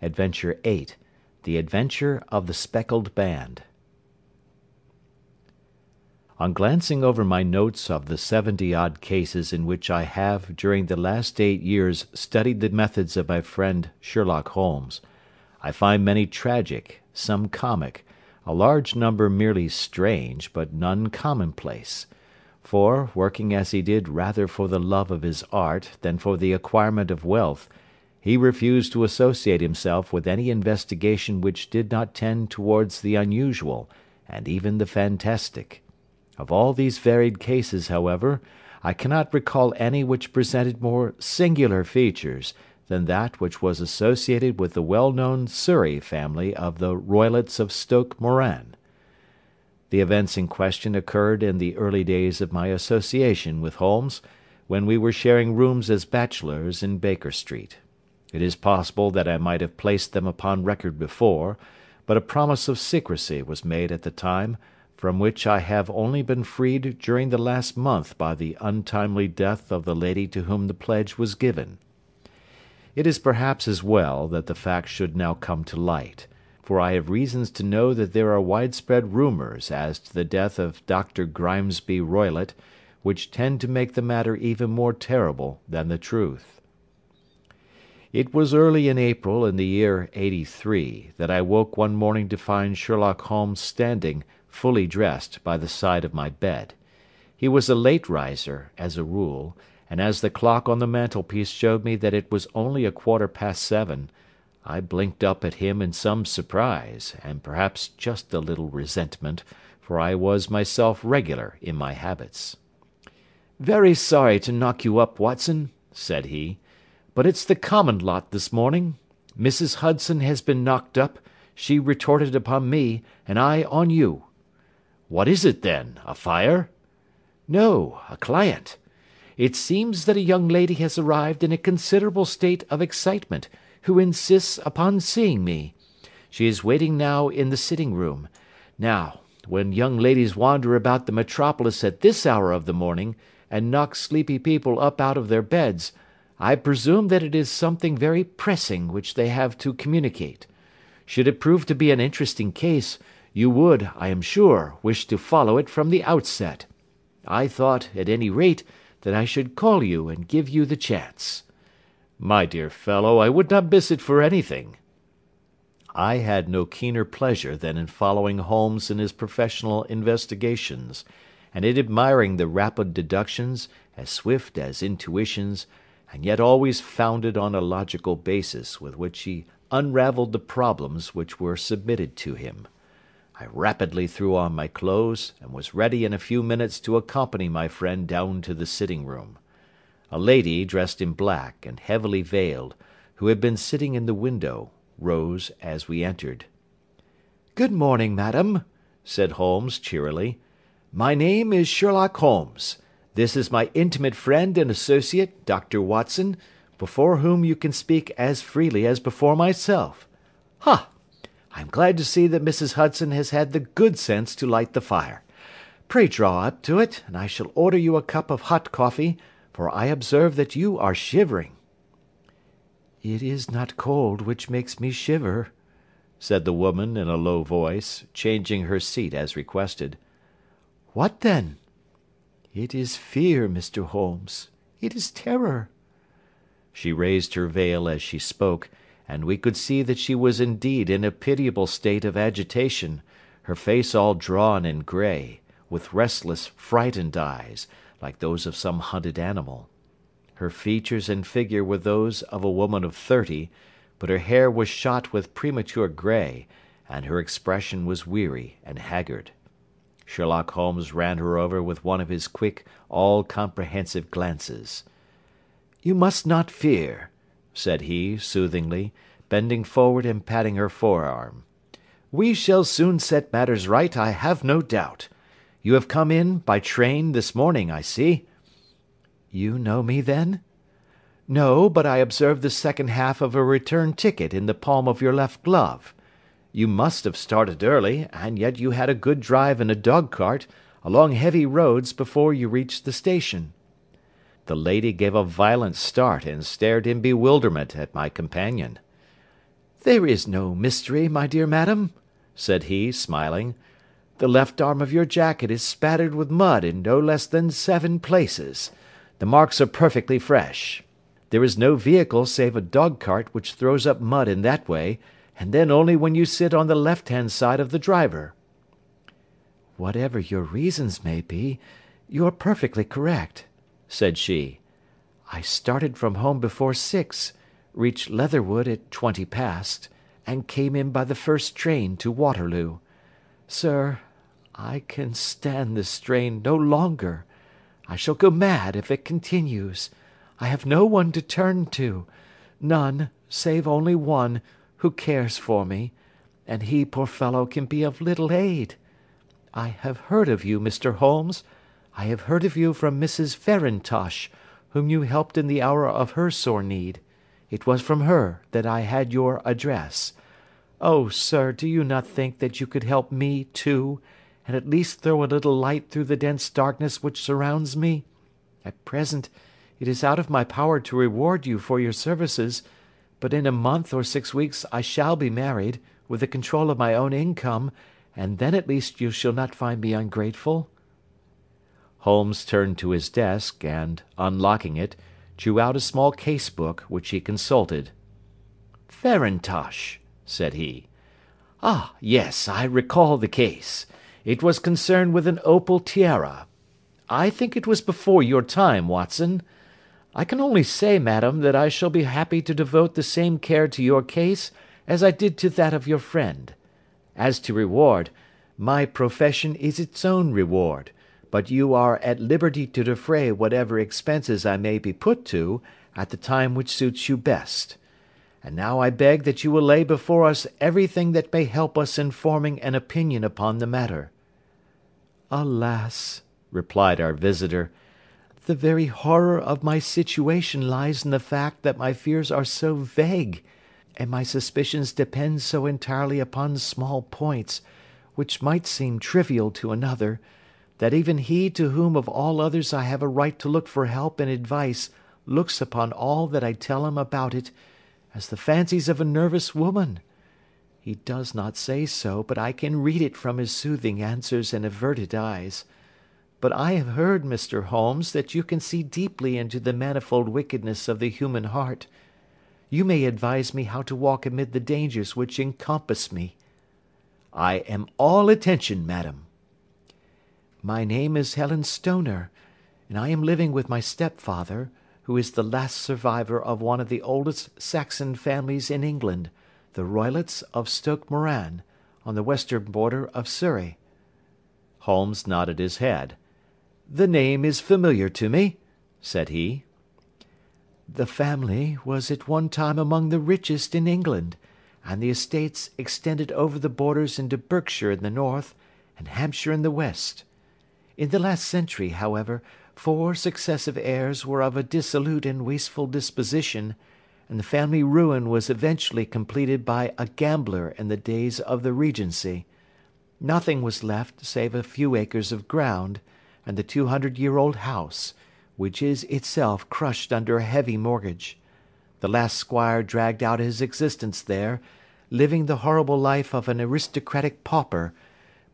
ADVENTURE VIII THE ADVENTURE OF THE SPECKLED BAND. On glancing over my notes of the seventy odd cases in which I have during the last eight years studied the methods of my friend Sherlock Holmes, I find many tragic, some comic, a large number merely strange, but none commonplace; for, working as he did rather for the love of his art than for the acquirement of wealth, he refused to associate himself with any investigation which did not tend towards the unusual, and even the fantastic. Of all these varied cases, however, I cannot recall any which presented more singular features than that which was associated with the well known Surrey family of the Roylotts of Stoke Moran. The events in question occurred in the early days of my association with Holmes, when we were sharing rooms as bachelors in Baker Street. It is possible that I might have placed them upon record before, but a promise of secrecy was made at the time, from which I have only been freed during the last month by the untimely death of the lady to whom the pledge was given. It is perhaps as well that the fact should now come to light, for I have reasons to know that there are widespread rumours as to the death of Dr. Grimesby Roylott, which tend to make the matter even more terrible than the truth. It was early in April in the year '83 that I woke one morning to find Sherlock Holmes standing fully dressed, by the side of my bed. He was a late riser, as a rule, and as the clock on the mantelpiece showed me that it was only a quarter past seven, I blinked up at him in some surprise, and perhaps just a little resentment, for I was myself regular in my habits. "Very sorry to knock you up, Watson," said he, "but it's the common lot this morning. Mrs. Hudson has been knocked up, she retorted upon me, and I on you. "What is it, then? A fire?" "No, a client. It seems that a young lady has arrived in a considerable state of excitement, who insists upon seeing me. She is waiting now in the sitting room. Now, when young ladies wander about the metropolis at this hour of the morning, and knock sleepy people up out of their beds, I presume that it is something very pressing which they have to communicate. Should it prove to be an interesting case you would, I am sure, wish to follow it from the outset. I thought, at any rate, that I should call you and give you the chance." "My dear fellow, I would not miss it for anything." I had no keener pleasure than in following Holmes in his professional investigations, and in admiring the rapid deductions, as swift as intuitions, and yet always founded on a logical basis with which he unravelled the problems which were submitted to him. I rapidly threw on my clothes, and was ready in a few minutes to accompany my friend down to the sitting room. A lady, dressed in black, and heavily veiled, who had been sitting in the window, rose as we entered. "Good morning, madam," said Holmes cheerily. "My name is Sherlock Holmes. This is my intimate friend and associate, Dr. Watson, before whom you can speak as freely as before myself. Ha! I am glad to see that Mrs. Hudson has had the good sense to light the fire. Pray draw up to it, and I shall order you a cup of hot coffee, for I observe that you are shivering." "It is not cold which makes me shiver," said the woman in a low voice, changing her seat as requested. "What then?" "It is fear, Mr. Holmes. It is terror." She raised her veil as she spoke and we could see that she was indeed in a pitiable state of agitation, her face all drawn and grey, with restless, frightened eyes, like those of some hunted animal. Her features and figure were those of a woman of thirty, but her hair was shot with premature grey, and her expression was weary and haggard. Sherlock Holmes ran her over with one of his quick, all comprehensive glances. "You must not fear said he, soothingly, bending forward and patting her forearm. "We shall soon set matters right, I have no doubt. You have come in, by train, this morning, I see." "You know me, then?" "No, but I observed the second half of a return ticket in the palm of your left glove. You must have started early, and yet you had a good drive in a dog cart, along heavy roads, before you reached the station. The lady gave a violent start and stared in bewilderment at my companion. "There is no mystery, my dear madam," said he, smiling. "The left arm of your jacket is spattered with mud in no less than seven places. The marks are perfectly fresh. There is no vehicle save a dog cart which throws up mud in that way, and then only when you sit on the left hand side of the driver." "Whatever your reasons may be, you are perfectly correct," said she. "I started from home before six, reached Leatherhead at twenty past, and came in by the first train to Waterloo. Sir, I can stand this strain no longer. I shall go mad if it continues. I have no one to turn to none, save only one, who cares for me, and he, poor fellow, can be of little aid. I have heard of you, Mr. Holmes. I have heard of you from Mrs. Farintosh, whom you helped in the hour of her sore need. It was from her that I had your address. Oh, sir, do you not think that you could help me too, and at least throw a little light through the dense darkness which surrounds me? At present it is out of my power to reward you for your services, but in a month or six weeks I shall be married, with the control of my own income, and then at least you shall not find me ungrateful." Holmes turned to his desk, and, unlocking it, drew out a small case book, which he consulted. "Farintosh," said he. "Ah, yes, I recall the case. It was concerned with an opal tiara. I think it was before your time, Watson. I can only say, madam, that I shall be happy to devote the same care to your case as I did to that of your friend. As to reward, my profession is its own reward, but you are at liberty to defray whatever expenses I may be put to, at the time which suits you best. And now I beg that you will lay before us everything that may help us in forming an opinion upon the matter." "Alas!" replied our visitor. The very horror of my situation lies in the fact that my fears are so vague, and my suspicions depend so entirely upon small points, which might seem trivial to another, that even he to whom of all others I have a right to look for help and advice looks upon all that I tell him about it as the fancies of a nervous woman. He does not say so, but I can read it from his soothing answers and averted eyes. But I have heard, Mr. Holmes, that you can see deeply into the manifold wickedness of the human heart. You may advise me how to walk amid the dangers which encompass me." "I am all attention, madam." "My name is Helen Stoner, and I am living with my stepfather, who is the last survivor of one of the oldest Saxon families in England, the Roylotts of Stoke Moran, on the western border of Surrey." Holmes nodded his head. "The name is familiar to me," said he. "The family was at one time among the richest in England, and the estates extended over the borders into Berkshire in the north, and Hampshire in the west. In the last century, however, four successive heirs were of a dissolute and wasteful disposition, and the family ruin was eventually completed by a gambler in the days of the Regency. Nothing was left save a few acres of ground and the two hundred year old house, which is itself crushed under a heavy mortgage. The last squire dragged out his existence there, living the horrible life of an aristocratic pauper,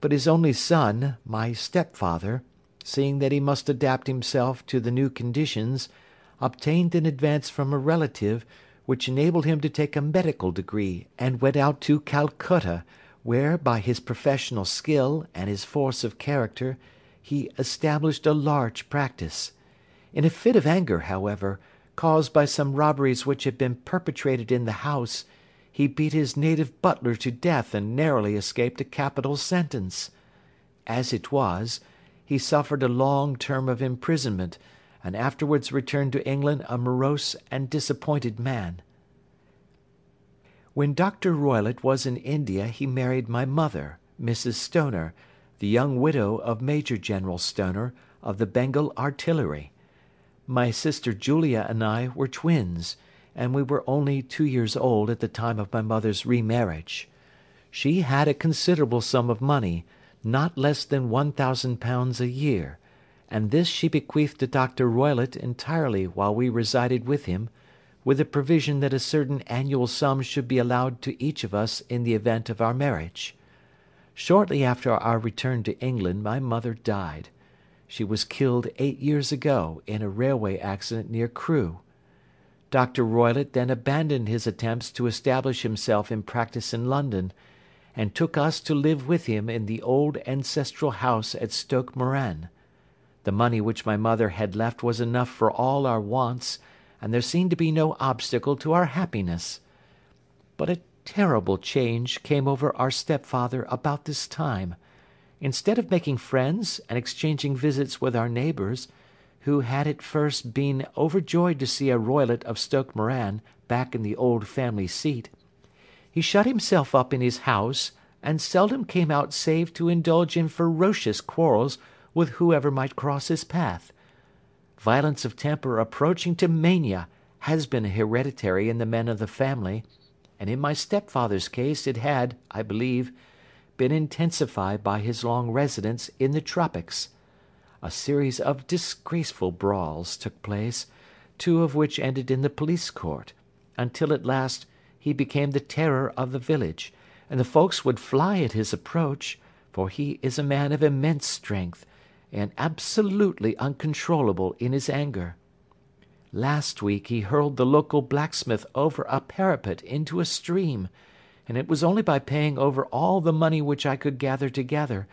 but his only son, my stepfather, seeing that he must adapt himself to the new conditions, obtained an advance from a relative, which enabled him to take a medical degree, and went out to Calcutta, where, by his professional skill and his force of character, he established a large practice. In a fit of anger, however, caused by some robberies which had been perpetrated in the house, he beat his native butler to death and narrowly escaped a capital sentence. As it was, he suffered a long term of imprisonment, and afterwards returned to England a morose and disappointed man. When Dr. Roylott was in India he married my mother, Mrs. Stoner, the young widow of Major General Stoner, of the Bengal Artillery. My sister Julia and I were twins, and we were only two years old at the time of my mother's remarriage. She had a considerable sum of money, not less than one thousand pounds a year, and this she bequeathed to Dr. Roylott entirely while we resided with him, with the provision that a certain annual sum should be allowed to each of us in the event of our marriage. Shortly after our return to England my mother died. She was killed eight years ago in a railway accident near Crewe. Dr. Roylott then abandoned his attempts to establish himself in practice in London, and took us to live with him in the old ancestral house at Stoke Moran. The money which my mother had left was enough for all our wants, and there seemed to be no obstacle to our happiness. But a terrible change came over our stepfather about this time. Instead of making friends and exchanging visits with our neighbours, who had at first been overjoyed to see a Roylott of Stoke Moran back in the old family seat, he shut himself up in his house, and seldom came out save to indulge in ferocious quarrels with whoever might cross his path. Violence of temper approaching to mania has been hereditary in the men of the family, and in my stepfather's case it had, I believe, been intensified by his long residence in the tropics. A series of disgraceful brawls took place, two of which ended in the police court, until at last he became the terror of the village, and the folks would fly at his approach, for he is a man of immense strength, and absolutely uncontrollable in his anger. Last week he hurled the local blacksmith over a parapet into a stream, and it was only by paying over all the money which I could gather together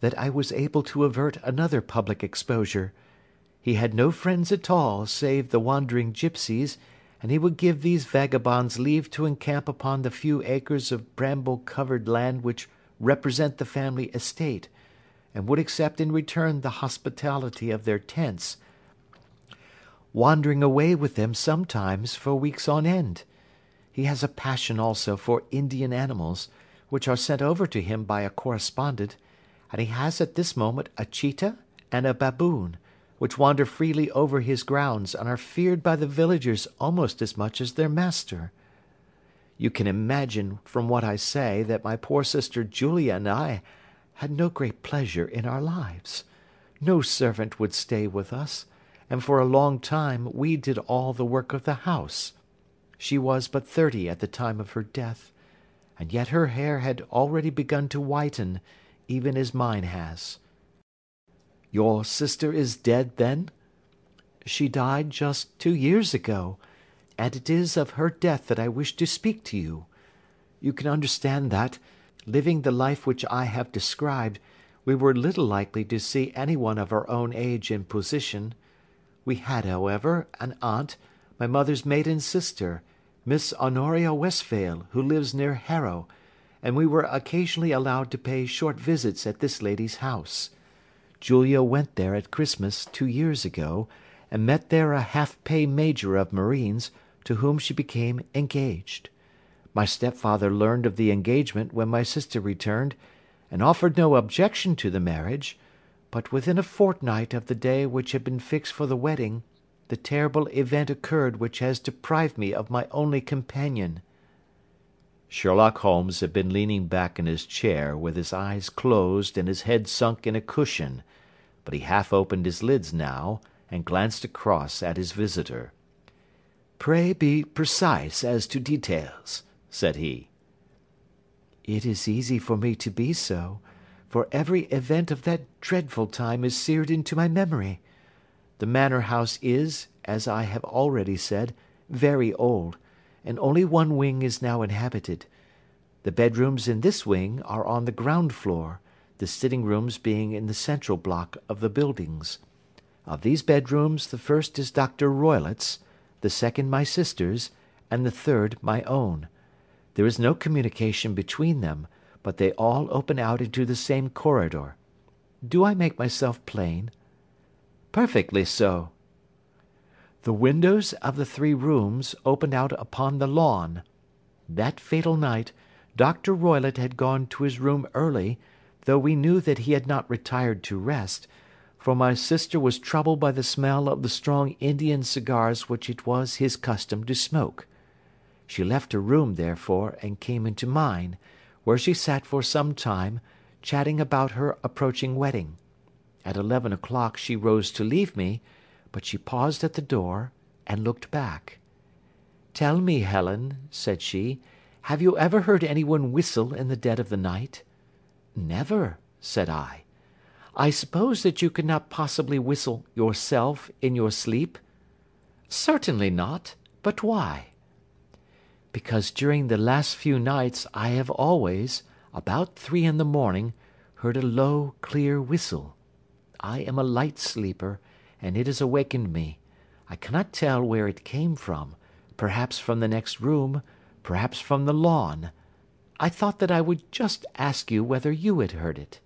that I was able to avert another public exposure. He had no friends at all save the wandering gipsies, and he would give these vagabonds leave to encamp upon the few acres of bramble covered land which represent the family estate, and would accept in return the hospitality of their tents, wandering away with them sometimes for weeks on end. He has a passion also for Indian animals, which are sent over to him by a correspondent, and he has at this moment a cheetah and a baboon, which wander freely over his grounds and are feared by the villagers almost as much as their master. You can imagine from what I say that my poor sister Julia and I had no great pleasure in our lives. No servant would stay with us, and for a long time we did all the work of the house. She was but thirty at the time of her death, and yet her hair had already begun to whiten, even as mine has. Your sister is dead, then? She died just two years ago, and it is of her death that I wish to speak to you. You can understand that, living the life which I have described, we were little likely to see any one of our own age and position. We had, however, an aunt, my mother's maiden sister, Miss Honoria Westphail, who lives near Harrow, and we were occasionally allowed to pay short visits at this lady's house. Julia went there at Christmas two years ago, and met there a half pay major of marines, to whom she became engaged. My stepfather learned of the engagement when my sister returned, and offered no objection to the marriage, but within a fortnight of the day which had been fixed for the wedding, the terrible event occurred which has deprived me of my only companion." Sherlock Holmes had been leaning back in his chair with his eyes closed and his head sunk in a cushion, but he half opened his lids now, and glanced across at his visitor. "Pray be precise as to details," said he. "It is easy for me to be so, for every event of that dreadful time is seared into my memory. The manor house is, as I have already said, very old, and only one wing is now inhabited. The bedrooms in this wing are on the ground floor, the sitting rooms being in the central block of the buildings. Of these bedrooms the first is Dr. Roylott's, the second my sister's, and the third my own. There is no communication between them, but they all open out into the same corridor. Do I make myself plain? "Perfectly so." The windows of the three rooms opened out upon the lawn. That fatal night, Dr. Roylott had gone to his room early, though we knew that he had not retired to rest, for my sister was troubled by the smell of the strong Indian cigars which it was his custom to smoke. She left her room, therefore, and came into mine, where she sat for some time, chatting about her approaching wedding. At eleven o'clock she rose to leave me, but she paused at the door, and looked back. Tell me, Helen, said she, have you ever heard anyone whistle in the dead of the night? Never, said I. I suppose that you could not possibly whistle yourself in your sleep? Certainly not. But why? Because during the last few nights I have always, about three in the morning, heard a low, clear whistle. I am a light sleeper, and it has awakened me. I cannot tell where it came from, perhaps from the next room, perhaps from the lawn. I thought that I would just ask you whether you had heard it.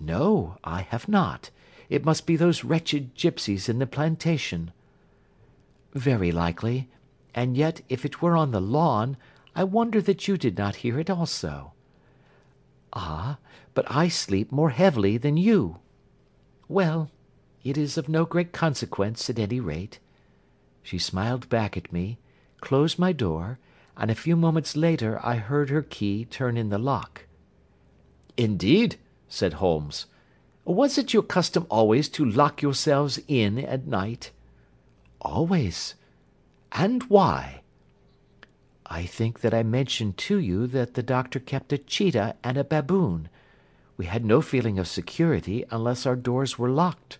No, I have not. It must be those wretched gipsies in the plantation. Very likely, and yet if it were on the lawn, I wonder that you did not hear it also. Ah, but I sleep more heavily than you. Well, it is of no great consequence, at any rate. She smiled back at me, closed my door, and a few moments later I heard her key turn in the lock. "Indeed!" said Holmes. "Was it your custom always to lock yourselves in at night?" "Always." "And why?" "I think that I mentioned to you that the doctor kept a cheetah and a baboon. We had no feeling of security unless our doors were locked."